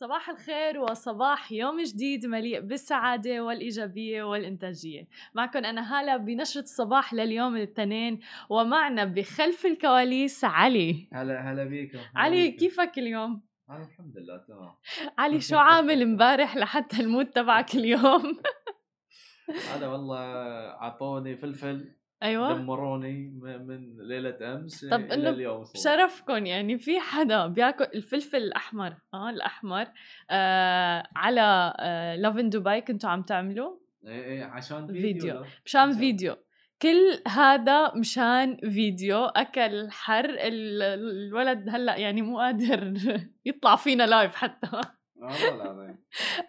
صباح الخير وصباح يوم جديد مليء بالسعادة والإيجابية والإنتاجية. معكم أنا هالة بنشرة الصباح لليوم الاثنين ومعنا بخلف الكواليس علي. هلا هلا بيكم علي كيفك اليوم؟ أنا الحمد لله تمام. علي شو عامل امبارح لحتى المود تبعك اليوم؟ هذا والله اعطوني فلفل. أيوه دمروني من ليلة أمس طب إلى اليوم. بشرفكم يعني في حدا بياكل الفلفل الأحمر آه الأحمر آه على آه Lovin Dubai كنتوا عم تعملوا إيه إيه عشان فيديو. فيديو. مشان فيديو كل هذا مشان فيديو أكل حر ال- الولد هلأ يعني مو قادر يطلع فينا live حتى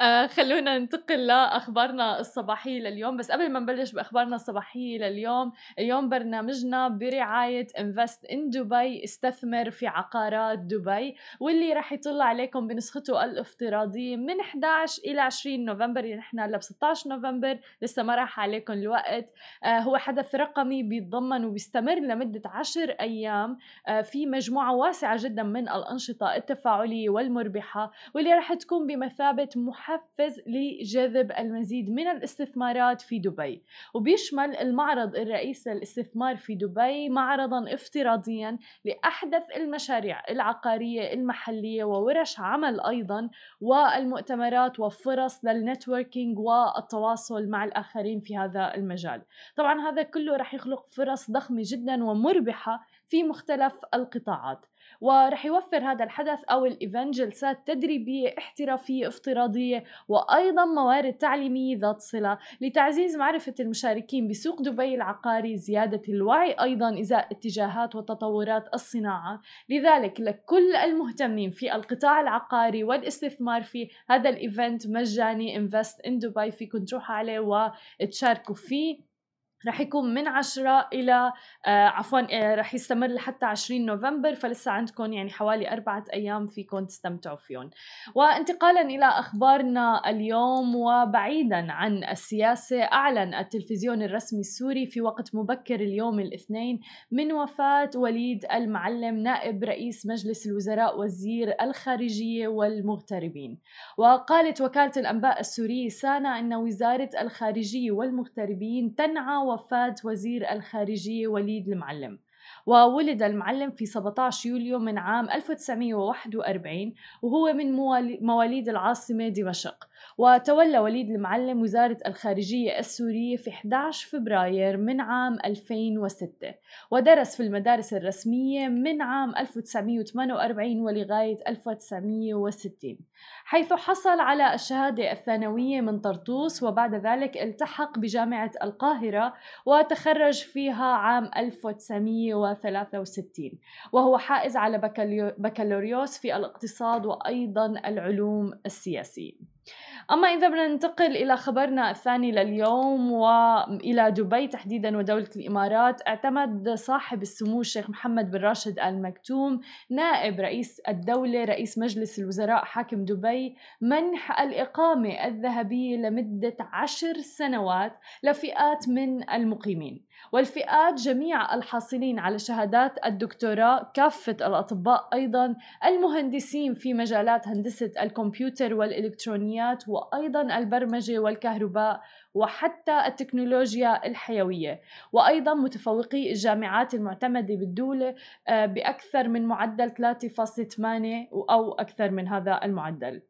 آه خلونا ننتقل لأخبارنا الصباحية لليوم. بس قبل ما نبلش بأخبارنا الصباحية لليوم اليوم برنامجنا برعاية انفست ان دبي استثمر في عقارات دبي واللي راح يطل عليكم بنسخته الافتراضية من 11 إلى 20 نوفمبر. يعني نحن هلا ب 16 نوفمبر لسه ما راح عليكم الوقت. آه هو حدث رقمي بيتضمن وبيستمر لمدة 10 أيام. آه في مجموعة واسعة جدا من الأنشطة التفاعلية والمربحة واللي راح تكون بمثابة محفز لجذب المزيد من الاستثمارات في دبي. وبيشمل المعرض الرئيسي للاستثمار في دبي معرضا افتراضيا لأحدث المشاريع العقارية المحلية وورش عمل أيضا والمؤتمرات وفرص لل networking والتواصل مع الآخرين في هذا المجال. طبعا هذا كله رح يخلق فرص ضخمة جدا ومربحة في مختلف القطاعات. ورح يوفر هذا الحدث أو ال event جلسات تدريبية احترافية افتراضية وأيضا موارد تعليمية ذات صلة لتعزيز معرفة المشاركين بسوق دبي العقاري زيادة الوعي أيضا إزاء اتجاهات وتطورات الصناعة. لذلك لكل المهتمين في القطاع العقاري والاستثمار فيه هذا ال event مجاني Invest in Dubai فيكم تروحوا عليه وتشاركوا فيه. رح يكون من 10 إلى آه عفوا آه رح يستمر لحتى 20 نوفمبر فلسه عندكم يعني حوالي أربعة أيام فيكم تستمتعوا فيهم. وانتقالا إلى أخبارنا اليوم وبعيدا عن السياسة أعلن التلفزيون الرسمي السوري في وقت مبكر اليوم الاثنين من وفاة وليد المعلم نائب رئيس مجلس الوزراء وزير الخارجية والمغتربين. وقالت وكالة الأنباء السورية سانا أن وزارة الخارجية والمغتربين تنعى وفاة وزير الخارجية وليد المعلم. وولد المعلم في 17 يوليو من عام 1941 وهو من موالي- مواليد العاصمة دمشق. وتولى وليد المعلم وزارة الخارجية السورية في 11 فبراير من عام 2006 ودرس في المدارس الرسمية من عام 1948 ولغاية 1960 حيث حصل على الشهادة الثانوية من طرطوس وبعد ذلك التحق بجامعة القاهرة وتخرج فيها عام 1963 وهو حائز على بكالوريوس في الاقتصاد وأيضا العلوم السياسية. أما إذا بدنا ننتقل إلى خبرنا الثاني لليوم وإلى دبي تحديدا ودولة الإمارات اعتمد صاحب السمو الشيخ محمد بن راشد آل مكتوم نائب رئيس الدولة رئيس مجلس الوزراء حاكم دبي منح الإقامة الذهبية لمدة عشر سنوات لفئات من المقيمين. والفئات جميع الحاصلين على شهادات الدكتوراه كافة الأطباء أيضا المهندسين في مجالات هندسة الكمبيوتر والإلكترونيات وأيضا البرمجة والكهرباء وحتى التكنولوجيا الحيوية. وأيضا متفوقي الجامعات المعتمدة بالدولة آه، بأكثر من معدل 3.8 أو أكثر من هذا المعدل.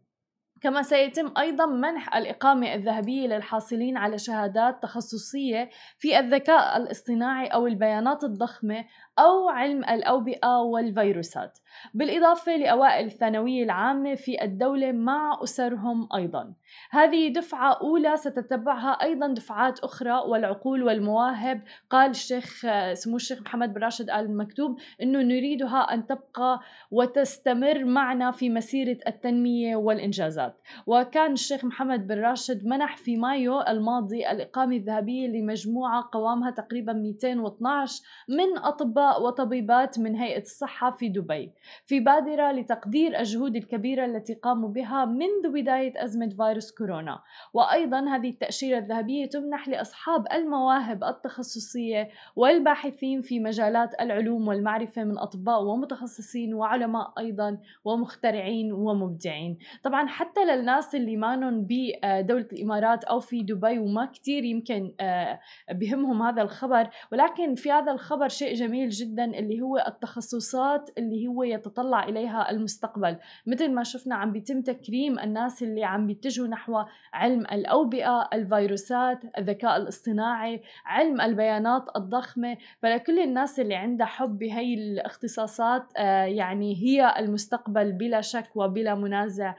كما سيتم أيضا منح الإقامة الذهبية للحاصلين على شهادات تخصصية في الذكاء الاصطناعي أو البيانات الضخمة أو علم الأوبئة والفيروسات بالإضافة لأوائل الثانوية العامة في الدولة مع أسرهم أيضا. هذه دفعة أولى ستتبعها أيضا دفعات أخرى والعقول والمواهب. قال الشيخ سمو الشيخ محمد بن راشد ال مكتوب إنه نريدها أن تبقى وتستمر معنا في مسيرة التنمية والإنجازات. الفضائيات وكان الشيخ محمد بن راشد منح في مايو الماضي الإقامة الذهبية لمجموعة قوامها تقريبا 212 من أطباء وطبيبات من هيئة الصحة في دبي. في بادرة لتقدير الجهود الكبيرة التي قاموا بها منذ بداية أزمة فيروس كورونا. وأيضا هذه التأشيرة الذهبية تمنح لأصحاب المواهب التخصصية والباحثين في مجالات العلوم والمعرفة من أطباء ومتخصصين وعلماء أيضا ومخترعين ومبدعين. طبعا حتى للناس اللي مانن بدولة الإمارات أو في دبي وما كتير يمكن آه، بهمهم هذا الخبر. ولكن في هذا الخبر شيء جميل جدا اللي هو التخصصات اللي هو يتطلع إليها المستقبل. مثل ما شفنا عم بيتم تكريم الناس اللي عم بيتجهوا نحو علم الأوبئة الفيروسات الذكاء الاصطناعي علم البيانات الضخمة. فلكل الناس اللي عندها حب بهي الاختصاصات آه، يعني هي المستقبل بلا شك وبلا منازع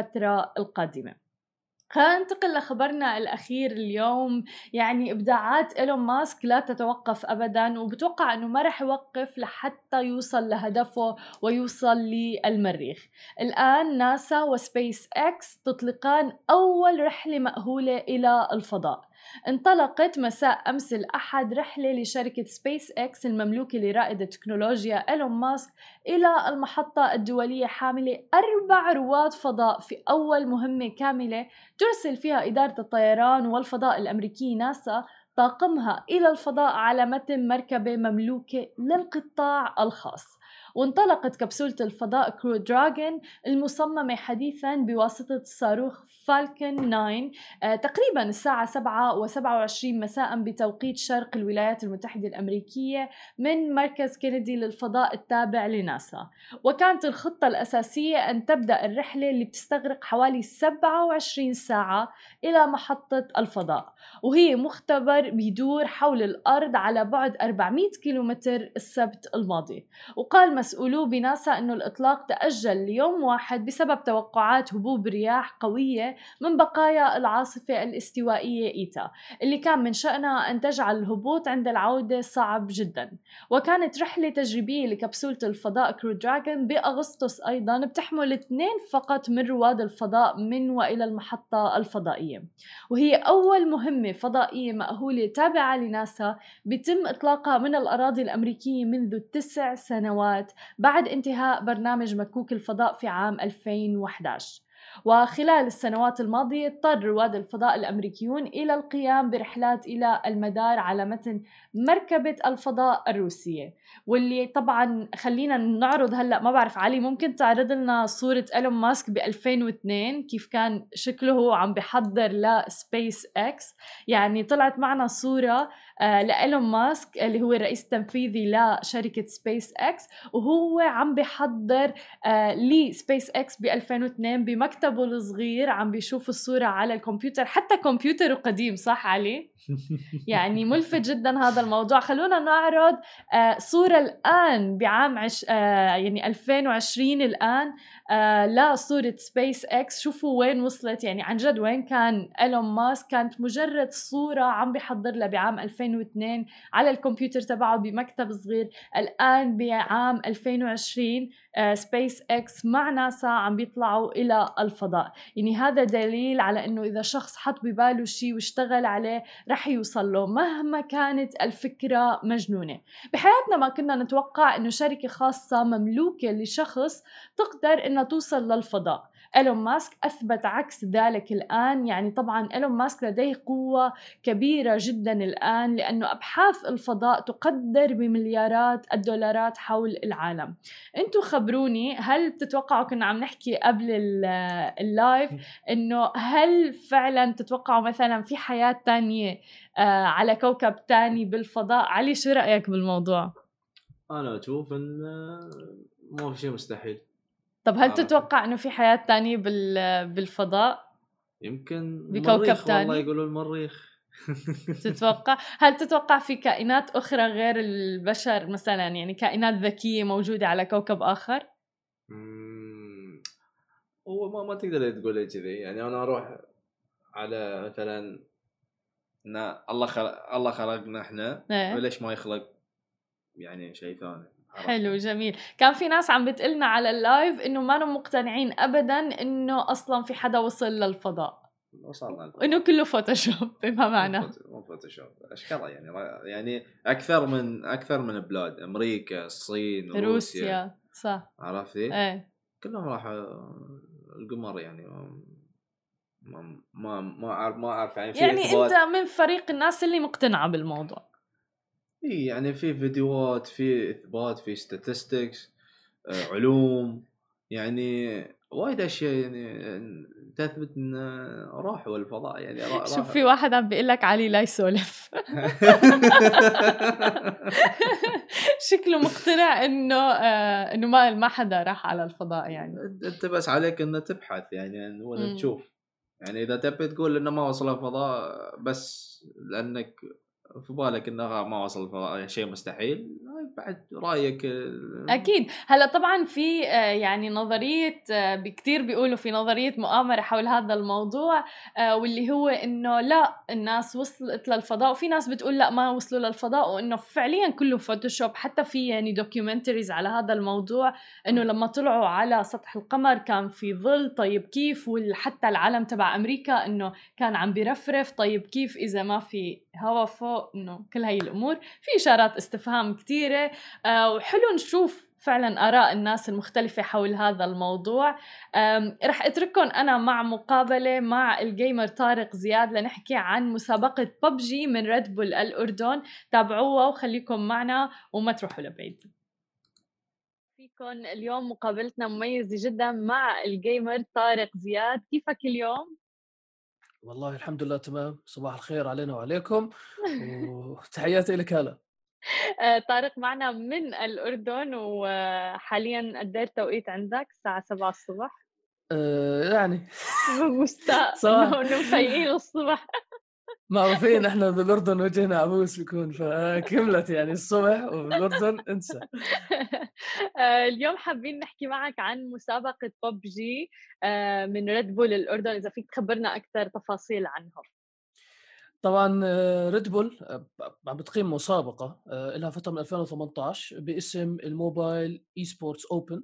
بالفترة القادمة. خلينا ننتقل لخبرنا الأخير اليوم. يعني إبداعات إيلون ماسك لا تتوقف أبدا وبتوقع أنه ما رح يوقف لحتى يوصل لهدفه ويوصل للمريخ. الآن ناسا وسبيس إكس تطلقان أول رحلة مأهولة إلى الفضاء. انطلقت مساء أمس الأحد رحلة لشركة سبيس إكس المملوكة لرائد التكنولوجيا إيلون ماسك إلى المحطة الدولية حاملة أربع رواد فضاء في أول مهمة كاملة ترسل فيها إدارة الطيران والفضاء الأمريكية ناسا طاقمها إلى الفضاء على متن مركبة مملوكة للقطاع الخاص. وانطلقت كبسولة الفضاء Crew Dragon المصممة حديثا بواسطة الصاروخ Falcon 9 آه تقريبا الساعة 7 و27 مساء بتوقيت شرق الولايات المتحدة الأمريكية من مركز كينيدي للفضاء التابع لناسا. وكانت الخطة الأساسية أن تبدأ الرحلة اللي بتستغرق حوالي 27 ساعة إلى محطة الفضاء. وهي مختبر بيدور حول الأرض على بعد 400 كيلومتر السبت الماضي. وقال مسؤولو بناسا أنه الإطلاق تأجل ليوم واحد بسبب توقعات هبوب رياح قوية من بقايا العاصفة الاستوائية إيتا اللي كان من شأنها أن تجعل الهبوط عند العودة صعب جدا. وكانت رحلة تجريبية لكبسولة الفضاء كرو دراجون بأغسطس أيضا بتحمل اثنين فقط من رواد الفضاء من وإلى المحطة الفضائية. وهي أول مهمة فضائية مأهولة تابعة لناسا بيتم إطلاقها من الأراضي الأمريكية منذ تسع سنوات بعد انتهاء برنامج مكوك الفضاء في عام 2011 وخلال السنوات الماضية اضطر رواد الفضاء الأمريكيون إلى القيام برحلات إلى المدار على متن مركبة الفضاء الروسية واللي طبعا خلينا نعرض هلأ ما بعرف علي ممكن تعرض لنا صورة إيلون ماسك ب 2002 كيف كان شكله هو عم بحضر لسبيس إكس؟ يعني طلعت معنا صورة لإيلون ماسك اللي هو الرئيس التنفيذي لشركة سبيس إكس وهو عم بحضر آه لسبيس إكس ب 2002 بمكتبه الصغير عم بيشوف الصورة على الكمبيوتر حتى كمبيوتره قديم صح علي؟ يعني ملفت جدا هذا الموضوع خلونا نعرض آه صورة الآن بعام عش آه يعني 2020 الآن آه لا صورة سبيس إكس. شوفوا وين وصلت. يعني عن جد وين كان إيلون ماسك؟ كانت مجرد صورة عم بيحضر لها بعام 2002 على الكمبيوتر تبعه بمكتب صغير. الآن بعام 2020 سبيس إكس مع ناسا عم بيطلعوا إلى الفضاء. يعني هذا دليل على إنه إذا شخص حط بباله شيء واشتغل عليه رح يوصل له مهما كانت الفكرة مجنونة. بحياتنا ما كنا نتوقع إنه شركة خاصة مملوكة لشخص تقدر إنها توصل للفضاء. إيلون ماسك أثبت عكس ذلك الآن. يعني طبعا إيلون ماسك لديه قوة كبيرة جدا الآن لأنه أبحاث الفضاء تقدر بمليارات الدولارات حول العالم. أنتم خبروني هل بتتوقعوا كنا عم نحكي قبل اللايف إنه هل فعلا تتوقعوا مثلا في حياة تانية آه، على كوكب تاني بالفضاء؟ علي شو رأيك بالموضوع؟ أنا أشوف إن ما في شيء مستحيل. طب هل تتوقع إنه في حياة تانية بالفضاء؟ يمكن بكوكب ثاني والله يقولوا المريخ. تتوقع؟ هل تتوقع في كائنات أخرى غير البشر؟ مثلا يعني كائنات ذكية موجودة على كوكب آخر؟ هو ما ما تقدر تقول كذي. يعني أنا أروح على مثلا الله خلق الله خلقنا إحنا. إيه. ليش ما يخلق؟ يعني شيء ثاني. حلو جميل. كان في ناس عم بتقلنا على اللايف إنه ما مقتنعين ابدا إنه أصلا في حدا وصل للفضاء. وصلنا انه كله فوتوشوب بما معنى. مو فوتوشوب أشكال يعني يعني أكثر من أكثر من بلاد أمريكا الصين روسيا, روسيا. صح. عرفتي؟ إيه. كلهم راحوا القمر يعني ما ما ما أعرف ما أعرف يعني يعني أنت من فريق الناس اللي مقتنعة بالموضوع. إي يعني في فيديوهات في إثبات في statistics آه، علوم. يعني وايد أشياء يعني تثبت إن راحوا الفضاء. يعني راح شوف في واحد عم بيقول لك علي لا يسولف. شكله مقتنع إنه آه إنه ما ما حدا راح على الفضاء يعني. أنت بس عليك إنه تبحث يعني ولا تشوف. يعني إذا تبي تقول إنه ما وصل الفضاء بس لأنك في بالك إنه ما وصل شيء مستحيل؟ بعد رأيك أكيد. هلأ طبعا في آه، يعني نظرية آه، كثير بيقولوا في نظرية مؤامرة حول هذا الموضوع آه، واللي هو إنه لا الناس وصلت للفضاء وفي ناس بتقول لا ما وصلوا للفضاء وإنه فعليا كله فوتوشوب حتى في يعني documentaries على هذا الموضوع إنه لما طلعوا على سطح القمر كان في ظل طيب كيف؟ وحتى العلم تبع أمريكا إنه كان عم بيرفرف طيب كيف إذا ما في هواء فوق؟ إنه كل هاي الأمور. في إشارات استفهام كثيره آه وحلو نشوف فعلا آراء الناس المختلفة حول هذا الموضوع. رح أترككم أنا مع مقابلة مع ال gamer طارق زياد لنحكي عن مسابقة ببجي من ريد بول الأردن. تابعوها وخليكم معنا وما تروحوا لبعيد. فيكم اليوم مقابلتنا مميزة جدا مع ال gamer طارق زياد. كيفك اليوم؟ والله الحمد لله تمام. صباح الخير علينا وعليكم. وتحياتي لك هلا. آه، طارق معنا من الأردن وحاليا قد التوقيت عندك؟ الساعة 7 الصبح. أه يعني. مستاء إنه مفيقين الصبح. معروفين إحنا بالأردن وجهنا عبوس بيكون فكملت يعني الصبح وبالاردن انسى. آه، اليوم حابين نحكي معك عن مسابقة ببجي آه، من ريد بول الأردن إذا فيك تخبرنا أكثر تفاصيل عنها. طبعا Red آه، Bull عم بتقيم مسابقة لها فترة من 2018 باسم ال Mobile Esports Open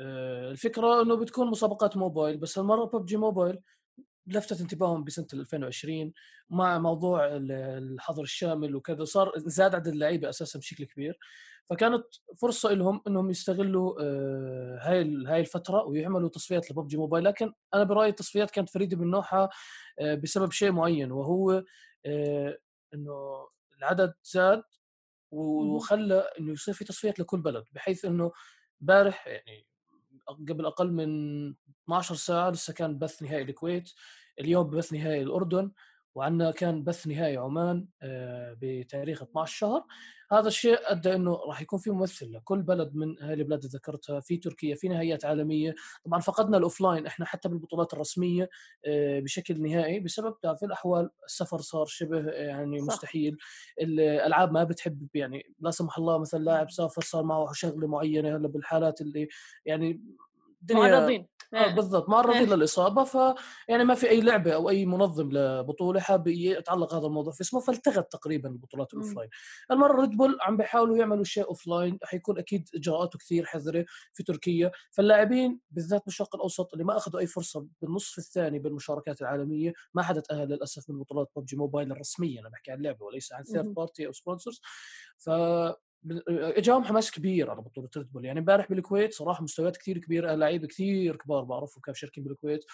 الفكرة إنه بتكون مسابقات موبايل بس هالمرة ببجي موبايل لفتت انتباههم بسنة 2020 مع موضوع الحظر الشامل وكذا صار زاد عدد اللعيبة أساسا بشكل كبير. فكانت فرصة لهم إنهم يستغلوا آه، هاي هاي الفترة ويعملوا تصفيات لببجي موبايل لكن أنا برأيي التصفيات كانت فريدة من نوعها آه، بسبب شيء معين وهو آه، إنه العدد زاد وخلى إنه يصير في تصفيات لكل بلد بحيث إنه امبارح يعني قبل أقل من 12 ساعة لسه كان بث نهائي الكويت اليوم بث نهائي الأردن. وعندنا كان بث نهائي عمان آه، بتاريخ 12 شهر. هذا الشيء أدى إنه راح يكون في ممثل لكل بلد من هذه البلاد اللي ذكرتها في تركيا في نهائيات عالمية. طبعا فقدنا ال offline إحنا حتى بالبطولات الرسمية آه، بشكل نهائي بسبب في الأحوال السفر صار شبه يعني صح. مستحيل. الألعاب ما بتحب يعني لا سمح الله مثلا لاعب سافر صار معه شغلة معينة هلأ بالحالات اللي يعني الدنيا معرضين. آه إيه. بالضبط معرضين إيه. للإصابة ف يعني ما في أي لعبة أو أي منظم لبطولة حاب يتعلق هذا الموضوع في اسمه فالتغت تقريبا البطولات ال offline المرة ريد بول عم بيحاولوا يعملوا شيء offline حيكون أكيد إجراءاته كثير حذرة في تركيا. فاللاعبين بالذات بالشرق الأوسط اللي ما أخذوا أي فرصة بالنصف الثاني بالمشاركات العالمية ما حدا تاهل للأسف من بطولات ببجي موبايل الرسميه أنا بحكي عن اللعبة وليس عن third party أو sponsors ف إجاهم حماس كبير على بطولة ريد بول يعني امبارح بالكويت صراحة مستويات كثير كبيرة لعيبة كثير كبار بعرفهم كانوا شاركين بالكويت.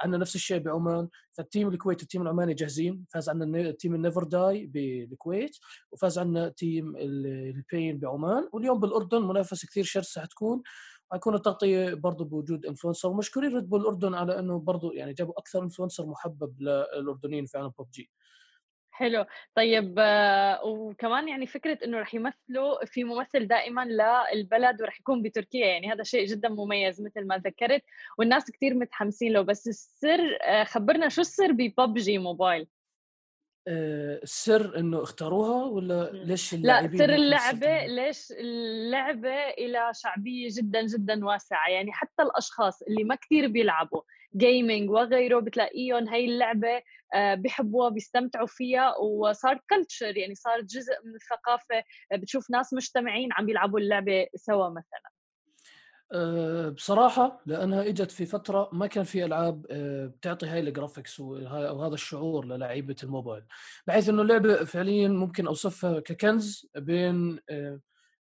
عندنا نفس الشيء بعمان. فال team الكويت ال team العماني جاهزين. فاز عندنا team ال Never Die بالكويت وفاز عندنا team البين بعمان. واليوم بالأردن منافسة كثير شرسه حتكون. حيكون التغطية برضه بوجود influencer ومشكورين ريد بول الأردن على إنه برضه يعني جابوا أكثر influencer محبب للأردنيين في عالم ببجي حلو. طيب آه، وكمان يعني فكرة إنه رح يمثلوا في ممثل دائما للبلد ورح يكون بتركيا يعني هذا شيء جدا مميز مثل ما ذكرت والناس كثير متحمسين له. بس السر آه، خبرنا شو السر بببجي موبايل؟ آه، السر إنه اختاروها ولا ليش لا سر اللعبة ليش اللعبة إلى شعبية جدا جدا واسعة. يعني حتى الأشخاص اللي ما كثير بيلعبوا gaming وغيره بتلاقيهم هي اللعبة آه، بيحبوها بيستمتعوا فيها. وصارت culture يعني صارت جزء من الثقافة بتشوف ناس مجتمعين عم بيلعبوا اللعبة سوا مثلا. أه بصراحة لأنها إجت في فترة ما كان في ألعاب أه بتعطي هاي ال graphics وهذا الشعور للاعيبة الموبايل. بحيث إنه اللعبة فعليا ممكن أوصفها ككنز بين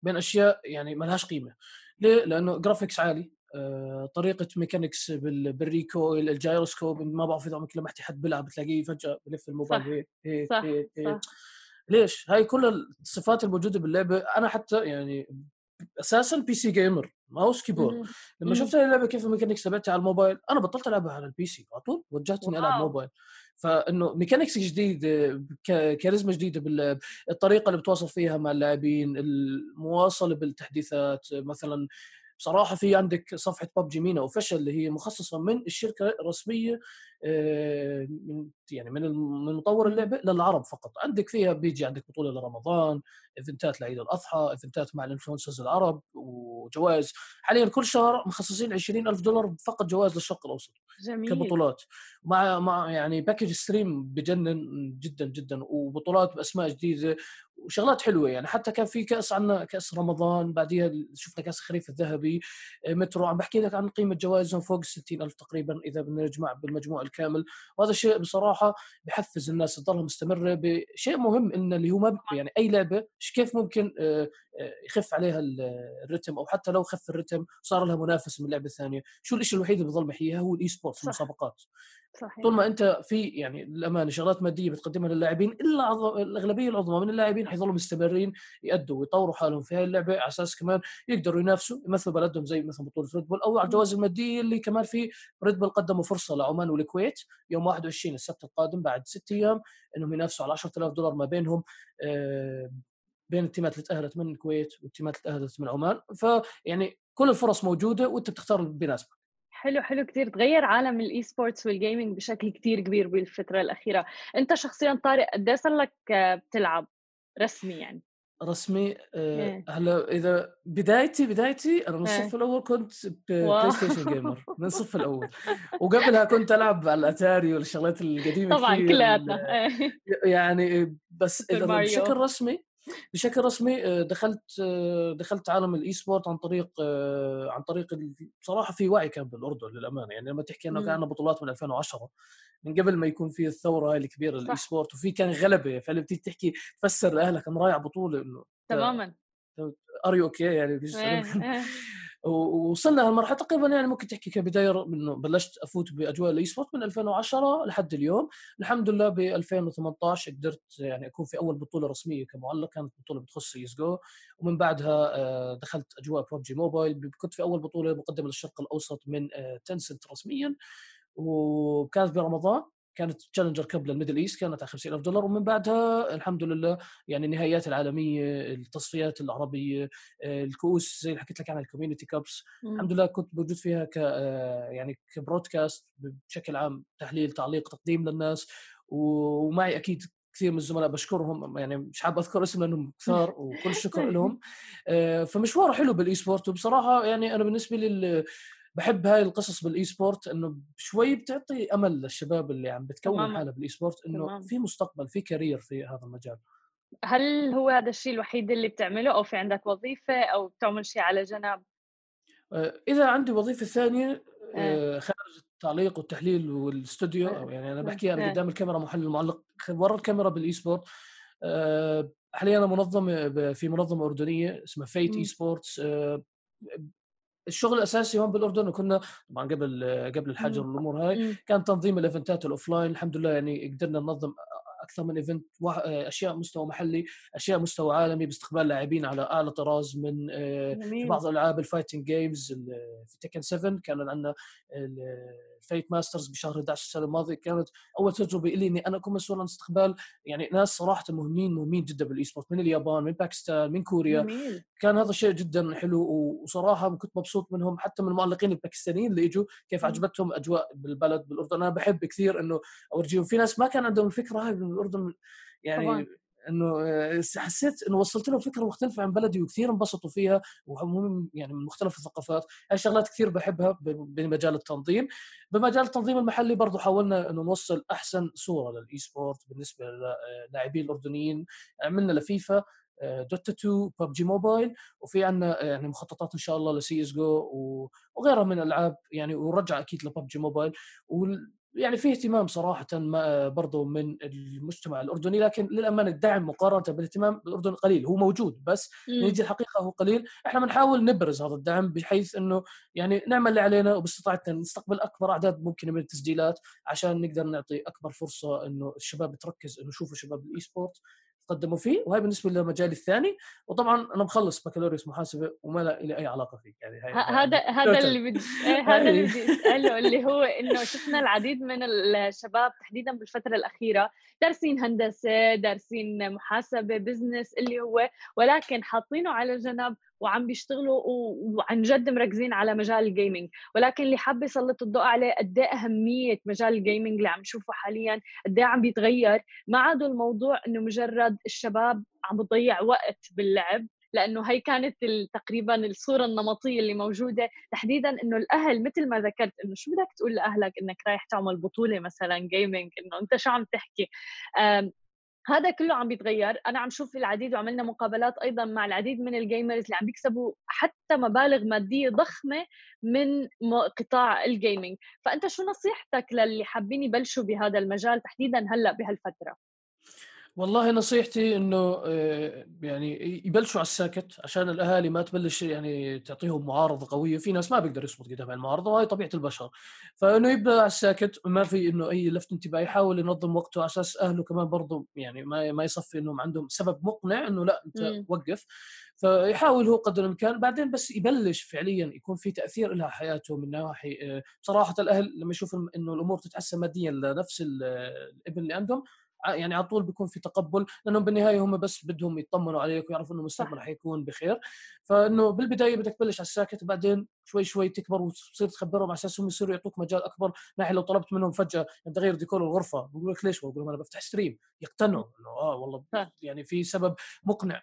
بين أشياء يعني ما لهاش قيمة. ليه؟ لأنه graphics عالي. أه طريقة mechanics بال recoil ال gyroscope ما بعرف إذا عمرك لمحتي حد بيلعب بتلاقيه فجأة بلف الموبايل هيك هيك صح. هيك صح. ليش؟ هاي كل الصفات الموجودة باللعبة أنا حتى يعني أساسا PC gamer mouse keyboard. لما. شفت اللعبة كيف ال mechanics تبعتها على الموبايل أنا بطلت ألعبها على ال PC على طول وجهت اني العب. موبايل فإنه mechanics جديدة كاريزما جديدة باللعب الطريقة اللي بتواصل فيها مع اللاعبين المواصلة بالتحديثات مثلا بصراحة في عندك صفحة ببجي مينا official اللي هي مخصصة من الشركة الرسمية من يعني من من مطور اللعبة للعرب فقط. عندك فيها بيجي عندك بطولة لرمضان event ات لعيد الأضحى event ات مع ال influencers العرب وجوائز. حاليا كل شهر مخصصين 20 ألف دولار فقط جوائز للشرق الأوسط جميل. كبطولات. مع مع يعني package stream بجنن جدا جدا وبطولات بأسماء جديدة وشغلات حلوة يعني. حتى كان في كأس عنا كأس رمضان بعديها شفنا كأس الخريف الذهبي آه، مترو. عم بحكي لك عن قيمة جوائزهم فوق ال 60 ألف تقريبا إذا بنجمع بالمجموع الكامل وهذا الشيء بصراحة بحفز الناس تضلها مستمرة بشيء مهم إن اللي هو ما يعني أي لعبة كيف ممكن آه، آه، يخف عليها ال- الرتم أو حتى لو خف الرتم صار لها منافسة من لعبه ثانية شو الشيء الوحيد اللي بضل محييها هو ال esport صح. المسابقات صحيح. طول ما أنت في يعني للأمانة في شغلات مادية بتقدمها للاعبين إلا الأغلبية العظمى من اللاعبين حيظلوا مستمرين يأدوا ويطوروا حالهم في هاي اللعبة على أساس كمان يقدروا ينافسوا يمثلوا بلدهم زي مثلا بطولة ريد بول أو على الجوائز المادية اللي كمان في ريد بول قدموا فرصة لعمان والكويت يوم 21 السبت القادم بعد ست أيام إنهم ينافسوا على 10000 دولار ما بينهم آه، بين التيمات اللي تأهلت من الكويت والتيمات اللي تأهلت من عمان. فيعني كل الفرص موجودة وأنت بتختار اللي بيناسبك حلو حلو كتير تغير عالم ال esports وال gaming بشكل كتير كبير بالفترة الأخيرة أنت شخصيا طارق قد إيه صار لك آه، بتلعب رسمي يعني رسمي إيه. آه، هلأ إذا بدايتي بدايتي أنا من إيه. الصف الأول كنت. بلاي ستيشن gamer من الصف الأول وقبلها كنت ألعب على الأتاري والشغلات القديمة طبعا كثير كلياتنا إيه. يعني بس إذا. بشكل رسمي بشكل رسمي آه، دخلت آه، دخلت عالم ال esport عن طريق آه، عن طريق بصراحه في وعي كان بالأردن للأمانة يعني لما تحكي أنه. كان عندنا بطولات من 2010 من قبل ما يكون في الثورة هاي الكبيرة. لل esport وفي كان غلبة فعلا بتيجي تحكي تفسر لأهلك أنا رايح بطولة إنه تماما are you okay يعني. ووصلنا هالمرحلة تقريبا يعني ممكن تحكي كبداية انه بلشت أفوت بأجواء ال esport من 2010 لحد اليوم. الحمد لله ب 2018 قدرت يعني أكون في أول بطولة رسمية كمعلق كانت بطولة بتخص سي إس جو. ومن بعدها آه، دخلت أجواء ببجي موبايل. كنت في أول بطولة مقدمة للشرق الأوسط من تنسنت رسميا. وكانت برمضان. كانت Challenger Cup لل Middle East كانت على 50000 دولار. ومن بعدها الحمد لله يعني النهائيات العالمية التصفيات العربية آه، الكؤوس زي اللي حكيت لك عنها ال community cups. الحمد لله كنت موجود فيها ك آه، يعني ك broadcast بشكل عام تحليل تعليق تقديم للناس. ومعي أكيد كثير من الزملاء بشكرهم. يعني مش حابب أذكر اسم لأنهم كثار وكل الشكر لهم. آه، فمشوار حلو بال esport وبصراحة يعني أنا بالنسبة لي بحب هاي القصص بال esport إنه شوي بتعطي أمل للشباب اللي عم بتكون. حالها بال esport انه. في مستقبل في career في هذا المجال هل هو هذا الشيء الوحيد اللي بتعمله أو في عندك وظيفة أو بتعمل شيء على جنب آه، إذا عندي وظيفة ثانية آه، خارج التعليق والتحليل والاستوديو إيه. يعني أنا إيه. بحكي أنا إيه. قدام الكاميرا محلل معلق ورا الكاميرا بال esport آه، حاليا أنا منظم في منظمة أردنية اسمها فيت. esports الشغل الأساسي هون بالأردن وكنا طبعا قبل قبل الحجر مم. والأمور هاي مم. كان تنظيم ال event ات ال offline الحمد لله يعني قدرنا ننظم أكثر من إيفنت واح- أشياء مستوى محلي أشياء مستوى عالمي باستقبال لاعبين على اعلى طراز من آه، جميل. بعض الالعاب ال fighting games في تكن 7 كان عندنا الفيت masters بشهر 11 السنة الماضية كانت أول تجربة لي إني أنا أكون مسؤول عن استقبال يعني ناس صراحة مهمين مهمين جدا بال esport من اليابان من باكستان من كوريا. جميل. كان هذا شيء جدا حلو وصراحة كنت مبسوط منهم حتى من المعلقين الباكستانيين اللي إجوا كيف. عجبتهم أجواء بالبلد بالأردن. أنا بحب كثير إنه أورجيهم. في ناس ما كان عندهم الفكرة هاي بالاردن يعني طبعاً. إنه آه، حسيت إنه وصلت لهم فكرة مختلفة عن بلدي وكثير انبسطوا فيها وهم يعني من مختلف الثقافات. هاي شغلات كثير بحبها بمجال التنظيم. بمجال التنظيم المحلي برضه حاولنا إنه نوصل أحسن صورة لل esport بالنسبة للاعبين الأردنيين. عملنا لفيفا دوتا 2 ببجي موبايل وفي عندنا يعني مخططات إن شاء الله لسي إس جو وغيرها من الألعاب يعني ورجع أكيد لببجي موبايل. يعني في اهتمام صراحة برضو من المجتمع الأردني لكن للأمانة الدعم مقارنة بالاهتمام بالاردن قليل هو موجود بس نيجي الحقيقة هو قليل. إحنا بنحاول نبرز هذا الدعم بحيث إنه يعني نعمل اللي علينا وباستطاعتنا نستقبل أكبر أعداد ممكنة من التسجيلات عشان نقدر نعطي أكبر فرصة إنه الشباب تركز إنه يشوفوا شباب ال e-sport قدموا فيه وهي بالنسبة لمجالي الثاني. وطبعا أنا مخلص بكالوريوس محاسبة وما لا لي أي علاقة فيه. يعني هذا هذا اللي بدي إيه، هذا اللي بدي أسأله اللي هو إنه شفنا العديد من الشباب تحديدا بالفترة الأخيرة دارسين هندسة دارسين محاسبة business اللي هو ولكن حاطينه على جنب وعم بيشتغلوا وعن جد مركزين على مجال ال gaming ولكن اللي حابة يسلط الضوء عليه قد إيه أهمية مجال ال gaming اللي عم نشوفه حاليا قد إيه عم بيتغير. ما عاد الموضوع إنه مجرد الشباب عم بتضيع وقت باللعب لأنه هي كانت تقريبا الصورة النمطية اللي موجودة. تحديدا إنه الأهل مثل ما ذكرت إنه شو بدك تقول لأهلك إنك رايح تعمل بطولة مثلا gaming إنه أنت شو عم تحكي؟ هذا كله عم بيتغير. أنا عم شوف العديد وعملنا مقابلات أيضا مع العديد من ال gamers اللي عم بيكسبوا حتى مبالغ مادية ضخمة من قطاع ال gaming فأنت شو نصيحتك للي حابين يبلشوا بهذا المجال تحديدا هلأ بهالفترة؟ والله نصيحتي إنه آه، يعني يبلشوا على الساكت عشان الأهالي ما تبلش يعني تعطيهم معارضه قوية. في ناس ما بيقدر يصمد قدام المعارضة وهي طبيعة البشر. فإنه يبدأ على الساكت ما في إنه أي لفت انتباه يحاول ينظم وقته على أساس أهله كمان برضه يعني ما ما يصفي إنهم عندهم سبب مقنع إنه لا أنت. وقف. فيحاول هو قدر الإمكان. بعدين بس يبلش فعليا يكون في تأثير لها حياته من نواحي آه، بصراحة الأهل لما يشوفوا إنه الأمور تتحسن ماديا لنفس الإبن اللي عندهم يعني على طول بيكون في تقبل لأنهم بالنهاية هم بس بدهم يطمنوا عليك ويعرفوا إنه المستقبل حيكون بخير. فإنه بالبداية بدك تبلش على الساكت وبعدين شوي شوي تكبر وتصير تخبرهم على أساس هم يصيروا يعطوك مجال أكبر. ناحية لو طلبت منهم فجأة أنت غير ديكور الغرفة بقول لك ليش؟ بقول لهم أنا بفتح ستريم يقتنعوا إنه آه والله يعني في سبب مقنع.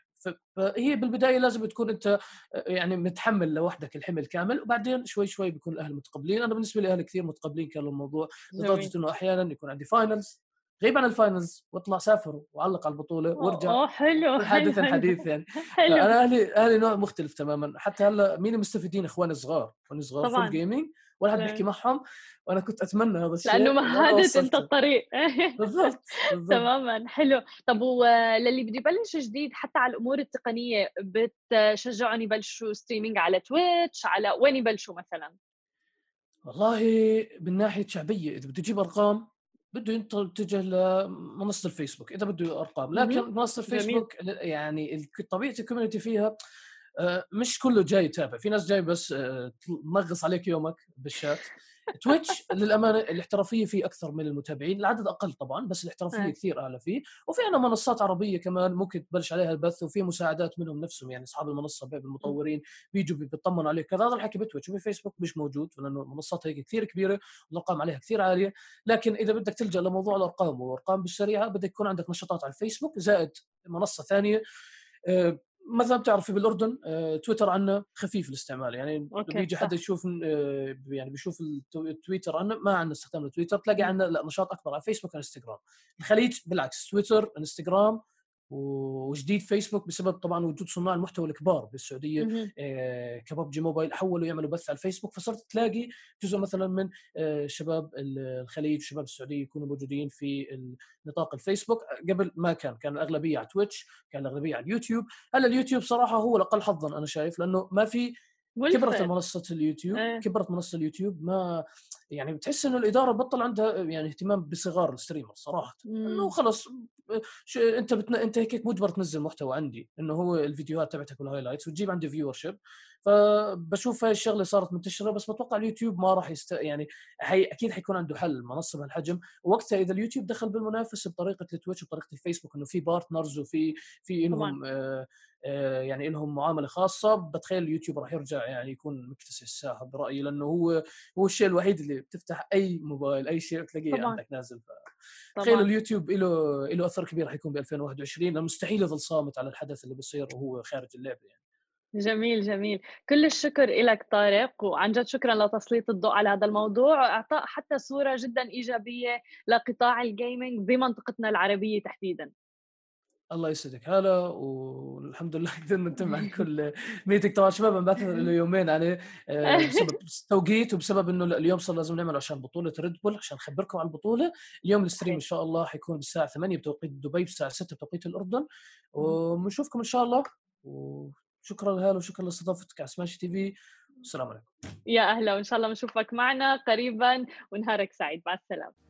فهي بالبداية لازم تكون أنت يعني متحمل لوحدك الحمل كامل وبعدين شوي شوي بيكون الأهل متقبلين. أنا بالنسبة لي أهلي كثير متقبلين كانوا الموضوع لدرجة إنه أحيانا يكون عندي finals غيب عن ال finals واطلع سافر وعلق على البطولة وارجع أوه حلو حادث حديث يعني. حلو. أنا أهلي أهلي نوع مختلف تماما. حتى هلأ مين المستفيدين؟ إخواني الصغار إخواني الصغار طبعا. full gaming ولا حد بيحكي معهم وأنا كنت أتمنى هذا الشيء. لأنه مهدت أنت الطريق. بالضبط تماما حلو. طب وللي بده يبلش جديد حتى على الأمور التقنية بتشجعهم يبلشوا streaming على Twitch على وين يبلشوا مثلا؟ والله من ناحية شعبية إذا بده يجيب أرقام بده يتجه لمنصه الفيسبوك إذا بده أرقام. لكن منصة الفيسبوك يعني طبيعة ال community فيها آه، مش كله جاي يتابع في ناس جاي بس آه، تنغص عليك يومك بالشات. Twitch للأمانة الاحترافية فيه أكثر من المتابعين العدد أقل طبعا بس الاحترافية أه. كثير أعلى فيه. وفي عندنا منصات عربية كمان ممكن تبلش عليها البث وفي مساعدات منهم نفسهم يعني أصحاب المنصة المطورين بيجوا بيطمنوا عليك. كذا هذا الحكي ب Twitch وبفيسبوك مش موجود لأنه المنصات هيك كثير كبيرة والأرقام عليها كثير عالية. لكن إذا بدك تلجأ لموضوع الأرقام والارقام بالسريعة بدك يكون عندك نشاطات على الفيسبوك زائد منصة ثانية آه، مثلا بتعرفي بالأردن آه، تويتر عنا خفيف الاستعمال. يعني بيجي حدا يشوف آه، يعني بيشوف التويتر عنا ما عندنا استخدام لتويتر تلاقي عندنا لا نشاط أكبر على فيسبوك وإنستغرام. الخليج بالعكس تويتر إنستغرام وجديد فيسبوك بسبب طبعا وجود صناع المحتوى الكبار بالسعودية. آه ك PUBG Mobile حولوا يعملوا بث على الفيسبوك فصرت تلاقي جزء مثلا من آه شباب الخليج وشباب السعودية يكونوا موجودين في نطاق الفيسبوك. قبل ما كان كان الأغلبية على Twitch كان الأغلبية على اليوتيوب. هلا اليوتيوب صراحة هو الاقل حظا أنا شايف لأنه ما في كبرت منصة اليوتيوب إيه. كبرت منصة اليوتيوب ما يعني بتحس إنه الإدارة بطل عندها يعني اهتمام بصغار ال streamer صراحة. إنه خلص أنت بتنا... أنت هيك مجبر تنزل محتوى عندي إنه هو الفيديوهات تبعتك وال highlights وتجيب عندي viewership فبشوف هاي الشغلة صارت منتشرة بس بتوقع اليوتيوب ما راح يسكت يعني هي أكيد حيكون عنده حل منصة بهالحجم وقتها إذا اليوتيوب دخل بالمنافسة بطريقة ال Twitch وطريقه الفيسبوك إنه في partners وفي في إنهم آه يعني لهم معاملة خاصة. بتخيل اليوتيوب راح يرجع يعني يكون مكتسح الساحة برأيي لأنه هو هو الشيء الوحيد اللي بتفتح أي موبايل أي شيء تلاقيه عندك نازل. ف... تخيلوا اليوتيوب له له أثر كبير حيكون ب 2021 لأنه مستحيل يظل صامت على الحدث اللي بيصير وهو خارج اللعبة يعني. جميل جميل. كل الشكر لك طارق وعن جد شكرا لتسليط الضوء على هذا الموضوع. أعطاء حتى صورة جدا إيجابية لقطاع الجيمنج بمنطقتنا العربية تحديدا. الله يسعدك. هلا والحمد لله قدرنا نتم عن كل ميتك طبعا شباب انبعث له يومين آه، بسبب توقيت وبسبب إنه اليوم صار لازم نعمل عشان بطولة Red Bull عشان نخبركم عن البطولة. اليوم ال stream إن شاء الله حيكون الساعة 8 بتوقيت دبي الساعة 6 بتوقيت الأردن. ونشوفكم إن شاء الله. وشكرا لهلا وشكرا لاستضافتك على Smashi TV. والسلام عليكم. يا أهلا وإن شاء الله بنشوفك معنا قريبا ونهارك سعيد. مع السلامة.